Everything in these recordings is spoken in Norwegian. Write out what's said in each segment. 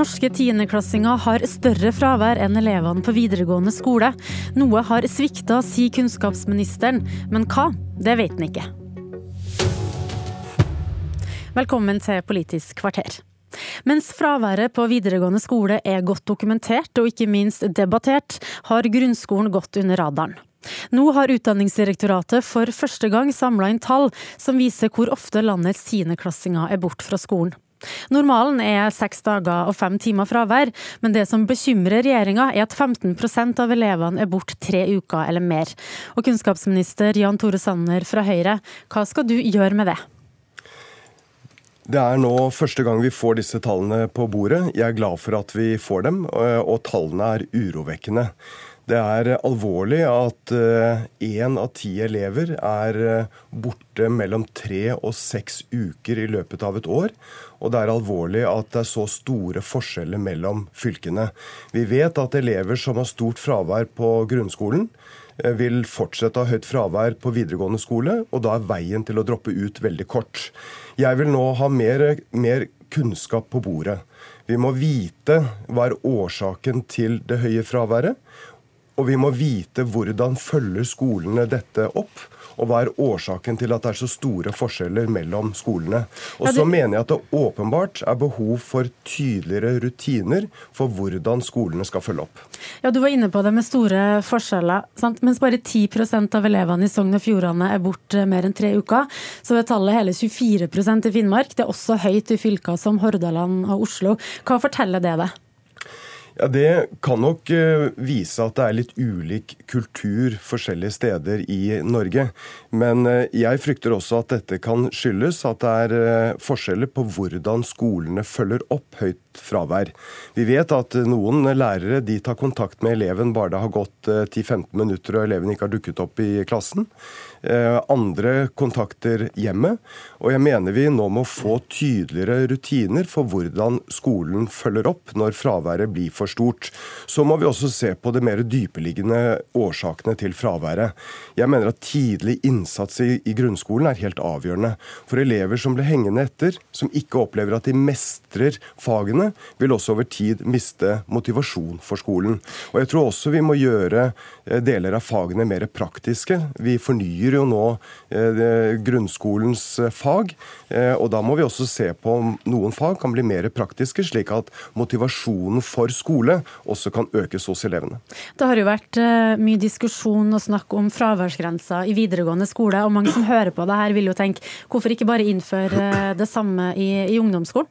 norske tiendeklassinger har større fravær enn elevene på videregående skole. Noe har svikta, sier kunnskapsministeren, men hva, det vet han ikke. Velkommen til Politisk kvarter. Mens fraværet på videregående skole er godt dokumentert og ikke minst debattert, har grunnskolen gått under radaren. Nå har Utdanningsdirektoratet for første gang samla inn tall som viser hvor ofte landets tiendeklassinger er borte fra skolen. Normalen er seks dager og fem timer fravær, men det som bekymrer regjeringa er at 15% av elevene er borte tre uker eller mer. Og kunnskapsminister Jan Tore Sanner fra Høyre, hva skal du gjøre med det? Det er nå første gang vi får disse tallene på bordet. Jeg er glad for at vi får dem, og tallene er urovekkende. Det er alvorlig at én av ti elever er borte mellom tre og seks uker i løpet av et år. Og det er alvorlig at det er så store forskjeller mellom fylkene. Vi vet at elever som har stort fravær på grunnskolen, vil fortsette å ha høyt fravær på videregående skole, og da er veien til å droppe ut veldig kort. Jeg vil nå ha mer, mer kunnskap på bordet. Vi må vite hva er årsaken til det høye fraværet. Og vi må vite hvordan følger skolene dette opp og hva er årsaken til at det er så store forskjeller mellom skolene. Og så mener jeg at det åpenbart er behov for tydeligere rutiner for hvordan skolene skal følge opp. Ja, Du var inne på det med store forskjeller. Sant? Mens bare 10% av elevene i Sogn og Fjordane er borte mer enn tre uker, så er tallet hele 24% i Finnmark. Det er også høyt i fylker som Hordaland og Oslo. Hva forteller det deg? Ja, Det kan nok eh, vise at det er litt ulik kultur forskjellige steder i Norge. Men eh, jeg frykter også at dette kan skyldes at det er eh, forskjeller på hvordan skolene følger opp høyt fravær. Vi vet at noen lærere de tar kontakt med eleven bare det har gått 10-15 minutter og eleven ikke har dukket opp i klassen. Andre kontakter hjemmet. Og jeg mener vi nå må få tydeligere rutiner for hvordan skolen følger opp når fraværet blir for stort. Så må vi også se på det mer dypeliggende årsakene til fraværet. Jeg mener at tidlig innsats i, i grunnskolen er helt avgjørende. For elever som blir hengende etter, som ikke opplever at de mestrer fagene, vil også over tid miste motivasjon for skolen. Og jeg tror også vi må gjøre eh, deler av fagene mer praktiske. Vi fornyer jo nå eh, grunnskolens eh, fag, og da må vi også se på om noen fag kan bli mer praktiske, slik at motivasjonen for skole også kan økes hos elevene. Det har jo vært eh, mye diskusjon og snakk om fraværsgrensa i videregående skole. og Mange som hører på det her vil jo tenke hvorfor ikke bare innføre eh, det samme i, i ungdomsskolen?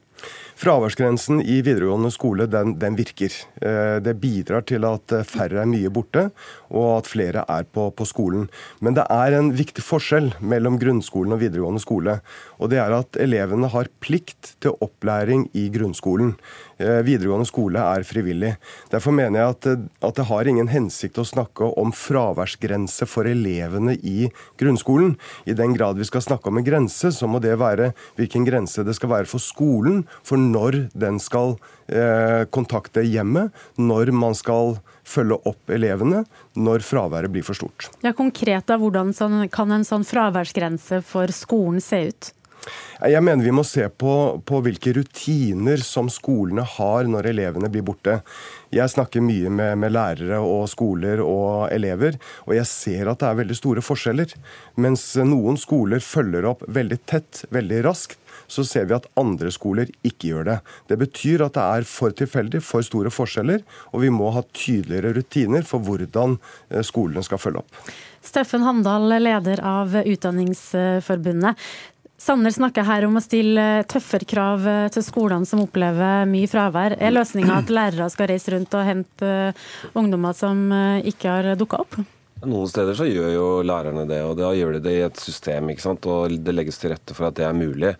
Fraværsgrensen i videregående skole den, den, virker. Eh, det bidrar til at færre er mye borte, og at flere er på, på, skolen. Men det er en viktig forskjell mellom grunnskolen og videregående skole. Og det er at elevene har plikt til opplæring i grunnskolen. Eh, videregående skole er frivillig. Derfor mener jeg at, at, det har ingen hensikt å snakke om fraværsgrense for elevene i grunnskolen. I den grad vi skal snakke om en grense, så må det være hvilken grense det skal være for skolen for når den skal eh, kontakte hjemmet, når man skal følge opp elevene når fraværet blir for stort. Ja, Konkret, da, Hvordan sånn, kan en sånn fraværsgrense for skolen se ut? Jeg mener vi må se på, på, hvilke rutiner som skolene har når elevene blir borte. Jeg snakker mye med, med, lærere og skoler og elever, og jeg ser at det er veldig store forskjeller. Mens noen skoler følger opp veldig tett, veldig raskt, så ser vi at andre skoler ikke gjør det. Det betyr at det er for tilfeldig, for store forskjeller, og vi må ha tydeligere rutiner for hvordan eh, skolene skal følge opp. Steffen Handal, leder av Utdanningsforbundet. Sanner snakker her om å stille tøffere krav eh, til skolene som opplever mye fravær. Er løsninga at lærere skal reise rundt og hente eh, ungdommer som eh, ikke har dukka opp? Noen steder så gjør jo lærerne det, og da gjør de det i et system. ikke sant? Og det legges til rette for at det er mulig.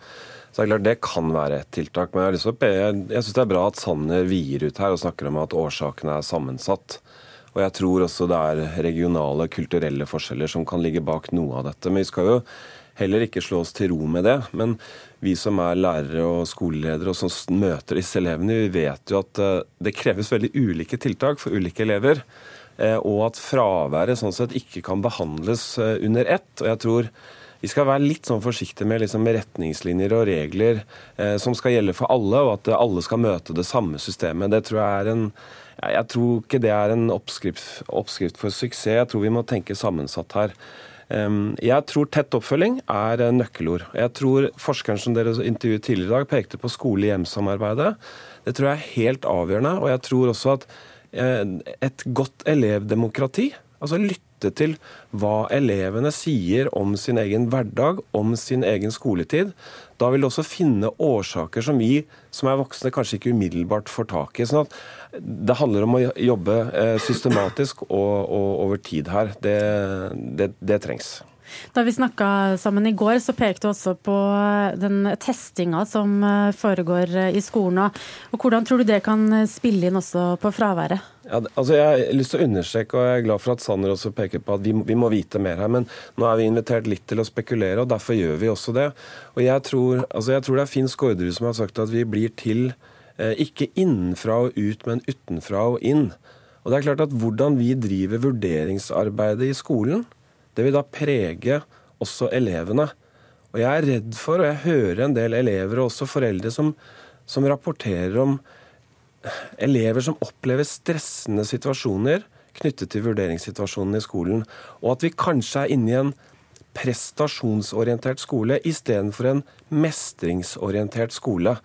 Så det er klart Det kan være et tiltak. Men jeg, jeg syns det er bra at Sanner vier ut her og snakker om at årsakene er sammensatt. Og jeg tror også det er regionale, kulturelle forskjeller som kan ligge bak noe av dette. Men vi skal jo heller ikke slå oss til ro med det. Men vi som er lærere og skoleledere og som møter disse elevene, vi vet jo at eh, det kreves veldig ulike tiltak for ulike elever. Eh, og at fraværet sånn sett ikke kan behandles eh, under ett. Og jeg tror vi skal være litt sånn forsiktige med, liksom, retningslinjer og regler eh, som skal gjelde for alle, og at alle skal møte det samme systemet. Det tror jeg er en jeg tror ikke det er en oppskrift, oppskrift for suksess. Jeg tror vi må tenke sammensatt her. Jeg tror tett oppfølging er nøkkelord. Jeg tror Forskeren som dere intervjuet tidligere i dag, pekte på skole-hjem-samarbeidet. Det tror jeg er helt avgjørende. Og jeg tror også at eh, et godt elevdemokrati, altså lytte lytte til hva elevene sier om sin egen hverdag, om sin egen skoletid. Da vil du også finne årsaker som vi som er voksne kanskje ikke umiddelbart får tak i. sånn at Det handler om å jobbe eh, systematisk og, og over tid her. Det, det, det trengs. Da vi snakka sammen i går, så pekte du også på den testinga som eh, foregår eh, i skolen. Og hvordan tror du det kan spille inn også på fraværet? Ja, altså jeg har lyst til å understreke, og jeg er glad for at Sanner også peker på at vi vi må, vite mer her. Men nå er vi invitert litt til å spekulere, og derfor gjør vi også det. Og jeg tror, altså jeg tror det er Finn Skårderud som har sagt at vi blir til eh, ikke innenfra og ut, men utenfra og inn. Og det er klart at Hvordan vi driver vurderingsarbeidet i skolen, det vil da prege også elevene. Og jeg er redd for, og jeg hører en del elever og også foreldre som, som rapporterer om elever som opplever stressende situasjoner knyttet til vurderingssituasjonen i skolen, og at vi kanskje er inne i en prestasjonsorientert skole istedenfor en mestringsorientert skole.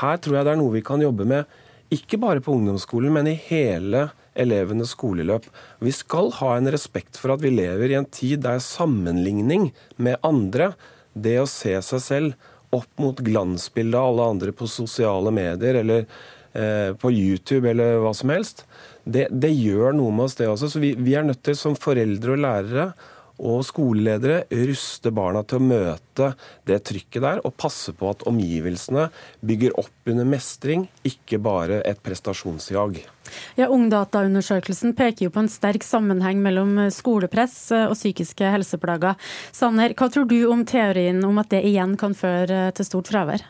Her tror jeg det er noe vi kan jobbe med, ikke bare på ungdomsskolen, men i hele elevenes skoleløp. Vi skal ha en respekt for at vi lever i en tid der sammenligning med andre, det å se seg selv opp mot glansbildet av alle andre på sosiale medier eller Eh, på YouTube eller hva som helst, det, det gjør noe med oss, det også. Så vi, vi, er nødt til som foreldre og lærere og skoleledere ruste barna til å møte det trykket der, og passe på at omgivelsene bygger opp under mestring, ikke bare et prestasjonsjag. Ja, Ungdataundersøkelsen peker jo på en sterk sammenheng mellom skolepress og psykiske helseplager. Sanner, hva tror du om teorien om at det igjen kan føre til stort fravær?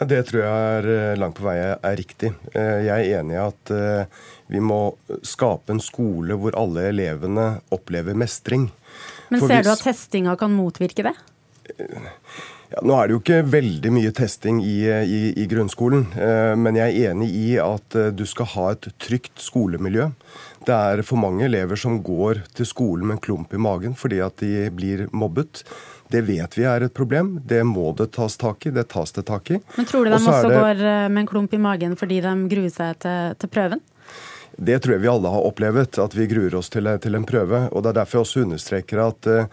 Ja, Det tror jeg er, eh, langt på vei er riktig. Eh, jeg er enig i at eh, vi må skape en skole hvor alle elevene opplever mestring. Men ser du at testinga kan motvirke det? Ja, nå er det jo ikke veldig mye testing i, i, i, grunnskolen, men jeg er enig i at du skal ha et trygt skolemiljø. Det er for mange elever som går til skolen med en klump i magen fordi at de blir mobbet. Det vet vi er et problem. Det må det tas tak i. Det tas det tak i. Men tror du de også, også det... går eh, med en klump i magen fordi de gruer seg til, til prøven? Det tror jeg vi alle har opplevd, at vi gruer oss til, til, en prøve. og Det er derfor jeg også understreker at, eh,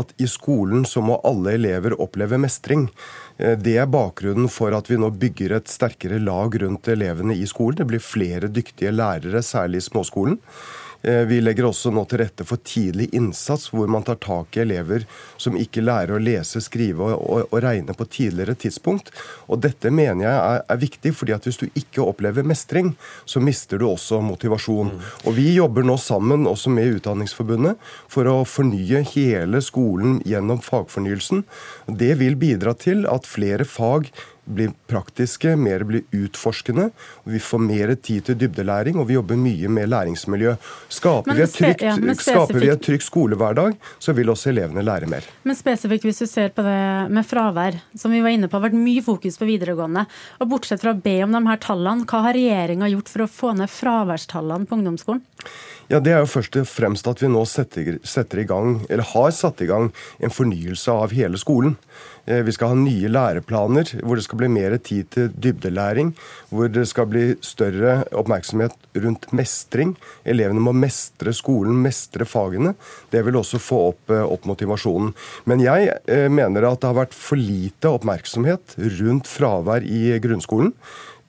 at i skolen så må alle elever oppleve mestring. Eh, det er bakgrunnen for at vi nå bygger et sterkere lag rundt elevene i skolen. Det blir flere dyktige lærere, særlig i småskolen. Eh, vi legger også nå til rette for tidlig innsats, hvor man tar tak i elever som ikke lærer å lese, skrive og, og, og regne på tidligere tidspunkt. Og Dette mener jeg er, er, viktig, fordi at hvis du ikke opplever mestring, så mister du også motivasjon. Mm. Og Vi jobber nå sammen også med Utdanningsforbundet for å fornye hele skolen gjennom fagfornyelsen. Det vil bidra til at flere fag blir praktiske, mer blir utforskende. og Vi får mer tid til dybdelæring, og vi jobber mye med læringsmiljø. Skaper, vi, et trygt, ja, skaper vi et trygt skolehverdag, så vil også elevene lære mer. Men spesifikt hvis du ser på det med fravær, som vi var inne på, har vært mye fokus på videregående. Og Bortsett fra å be om de her tallene, hva har regjeringa gjort for å få ned fraværstallene på ungdomsskolen? Ja, Det er jo først og fremst at vi nå setter, setter i gang, eller har satt i gang en fornyelse av hele skolen. Eh, vi skal ha nye læreplaner hvor det skal bli mer tid til dybdelæring. Hvor det skal bli større oppmerksomhet rundt mestring. Elevene må mestre skolen, mestre fagene. Det vil også få opp, eh, opp motivasjonen. Men jeg eh, mener at det har vært for lite oppmerksomhet rundt fravær i grunnskolen.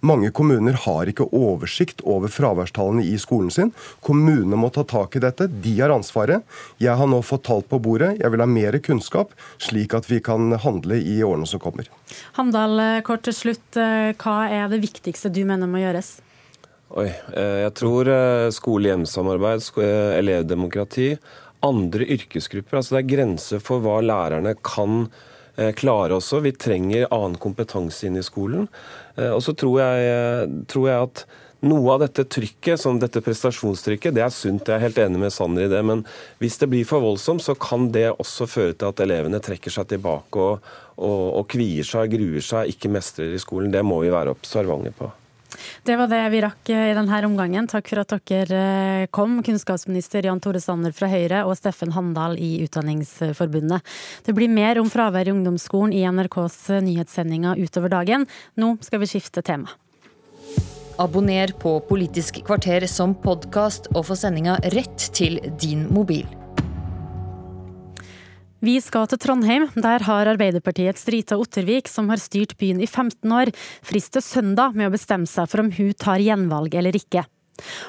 Mange kommuner har ikke oversikt over fraværstallene i skolen sin. Kommunene må ta tak i dette. De har ansvaret. Jeg har nå fått tall på bordet. Jeg vil ha mer kunnskap, slik at vi kan handle i årene som kommer. Handal, kort til slutt. Hva er det viktigste du mener må gjøres? Oi, eh, Jeg tror eh, skole-hjem-samarbeid, eh, elevdemokrati, andre yrkesgrupper. altså Det er grenser for hva lærerne kan gjøre Eh, klare også. Vi trenger annen kompetanse inn i skolen. Eh, og så tror jeg, tror jeg at noe av dette trykket, som dette prestasjonstrykket, det er sunt. Jeg er helt enig med Sanner i det. Men hvis det blir for voldsomt, så kan det også føre til at elevene trekker seg tilbake og, og, og kvier seg, gruer seg, ikke mestrer i skolen. Det må vi være observante på. Det var det vi rakk i denne omgangen. Takk for at dere eh, kom, kunnskapsminister Jan Tore Sanner fra Høyre og Steffen Handal i Utdanningsforbundet. Det blir mer om fravær i ungdomsskolen i NRKs nyhetssendinger utover dagen. Nå skal vi skifte tema. Abonner på Politisk kvarter som podkast og få sendinga rett til din mobil. Vi skal til Trondheim. Der har Arbeiderpartiets Rita Ottervik, som har styrt byen i 15 år, frist til søndag med å bestemme seg for om hun tar gjenvalg eller ikke.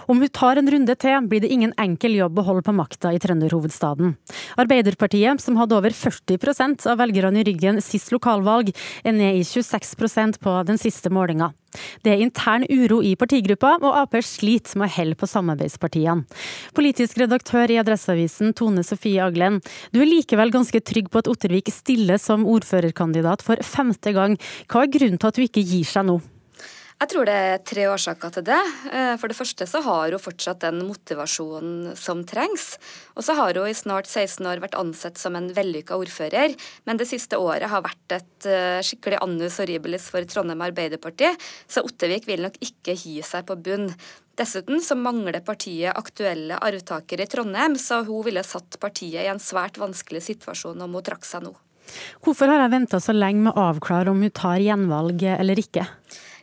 Om hun tar en runde til, blir det ingen enkel jobb å holde på makta i trønderhovedstaden. Arbeiderpartiet, som hadde over 40% av velgerne i ryggen sist lokalvalg, er ned i 26% på den siste målinga. Det er intern uro i partigruppa, og Ap sliter med å helle på samarbeidspartiene. Politisk redaktør i Adresseavisen Tone Sofie Aglen, du er likevel ganske trygg på at Ottervik stiller som ordførerkandidat for femte gang. Hva er grunnen til at du ikke gir seg nå? Jeg tror det er tre årsaker til det. Eh, for det første så har hun fortsatt den motivasjonen som trengs. Og så har hun i snart 16 år vært ansett som en vellykka ordfører, men det siste året har vært et eh, skikkelig annus horribilis for Trondheim Arbeiderparti, så Ottevik vil nok ikke gi seg på bunn. Dessuten så mangler partiet aktuelle arvtakere i Trondheim, så hun ville satt partiet i en svært vanskelig situasjon om hun trakk seg nå. Hvorfor har jeg venta så lenge med å avklare om hun tar gjenvalg eller ikke?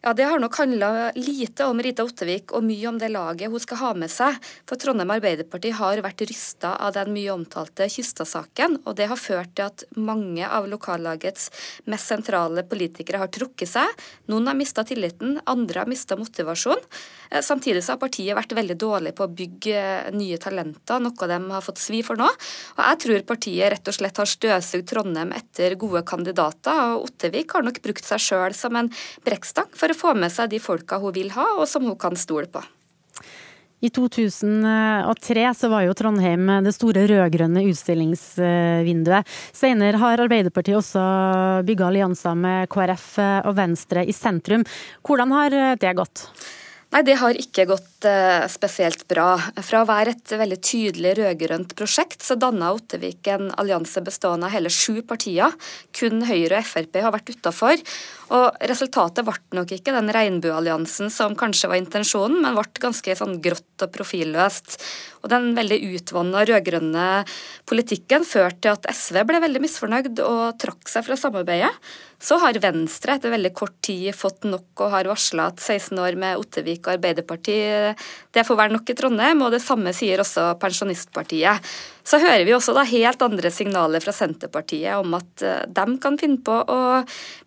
Ja, Det har nok handla lite om Rita Ottevik og mye om det laget hun skal ha med seg. For Trondheim Arbeiderparti har vært rysta av den mye omtalte Kystad-saken, og det har ført til at mange av lokallagets mest sentrale politikere har trukket seg. Noen har mista tilliten, andre har mista motivasjon. Eh, samtidig så har partiet vært veldig dårlig på å bygge nye talenter, noe de har fått svi for nå. Og jeg tror partiet rett og slett har støvsugd Trondheim etter gode kandidater, og Ottevik har nok brukt seg sjøl som en brekkstang for å få med seg de folka hun vil ha, og som hun kan stole på. I 2003 så var jo Trondheim det store rød-grønne utstillingsvinduet. Senere har Arbeiderpartiet også bygga allianser med KrF og Venstre i sentrum. Hvordan har det gått? Nei, Det har ikke gått eh, spesielt bra. Fra å være et veldig tydelig rød-grønt prosjekt, så danna Ottevik en allianse bestående av hele sju partier. Kun Høyre og Frp har vært utafor. Og resultatet ble nok ikke den regnbuealliansen som kanskje var intensjonen, men ble ganske sånn grått og profilløst. Og den veldig utvanna rød-grønne politikken førte til at SV ble veldig misfornøyd og trakk seg fra samarbeidet. Så har Venstre etter veldig kort tid fått nok og har varsla at 16 år med Ottevik og Arbeiderpartiet det får være nok i Trondheim, og det samme sier også Pensjonistpartiet. Så hører vi også da helt andre signaler fra Senterpartiet om at eh, de kan finne på å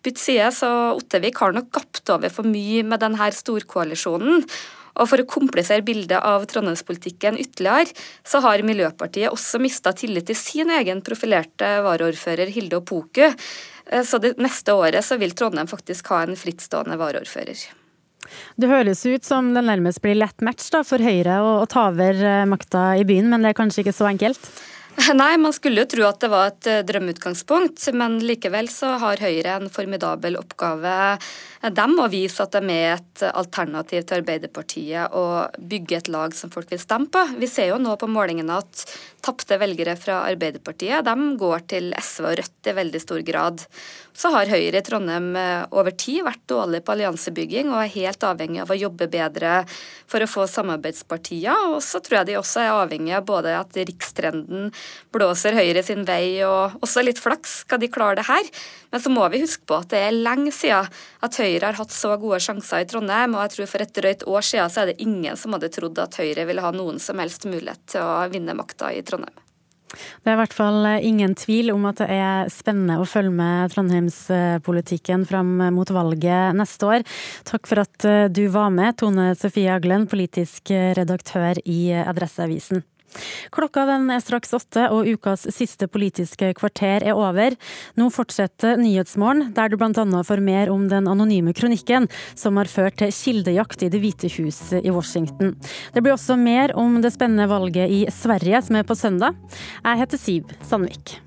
bytte side, så Ottevik har nok gapt over for mye med denne storkoalisjonen. Og For å komplisere bildet av trondheimspolitikken ytterligere, så har Miljøpartiet også mista tillit til sin egen profilerte varaordfører Hilde Opoku. Eh, så det neste året så vil Trondheim faktisk ha en frittstående varaordfører. Det høres ut som det nærmest blir lett match da, for Høyre å, ta over eh, makta i byen, men det er kanskje ikke så enkelt? Nei, man skulle jo tro at det var et eh, drømmeutgangspunkt, men likevel så har Høyre en formidabel oppgave dem må vise at de er et alternativ til Arbeiderpartiet og bygge et lag som folk vil stemme på. Vi ser jo nå på målingene at tapte velgere fra Arbeiderpartiet de går til SV og Rødt i veldig stor grad. Så har Høyre i Trondheim eh, over tid vært dårlig på alliansebygging og er helt avhengig av å jobbe bedre for å få samarbeidspartier. Og så tror jeg de også er avhengig av både at rikstrenden blåser Høyre sin vei, og også litt flaks skal de klare det her. Men så må vi huske på at det er lenge siden at Høyre har hatt så gode sjanser i Trondheim, og jeg tror for et drøyt år siden så er det ingen som hadde trodd at Høyre ville ha noen som helst mulighet til å vinne makta i Trondheim. Det er i hvert fall ingen tvil om at det er spennende å følge med trondheimspolitikken fram mot valget neste år. Takk for at du var med, Tone Sofie Aglen, politisk redaktør i Adresseavisen. Klokka den er straks åtte, og ukas siste politiske kvarter er over. Nå fortsetter Nyhetsmorgen, der du bl.a. får mer om den anonyme kronikken som har ført til kildejakt i Det hvite hus i Washington. Det blir også mer om det spennende valget i Sverige som er på søndag. Jeg heter Siv Sandvik.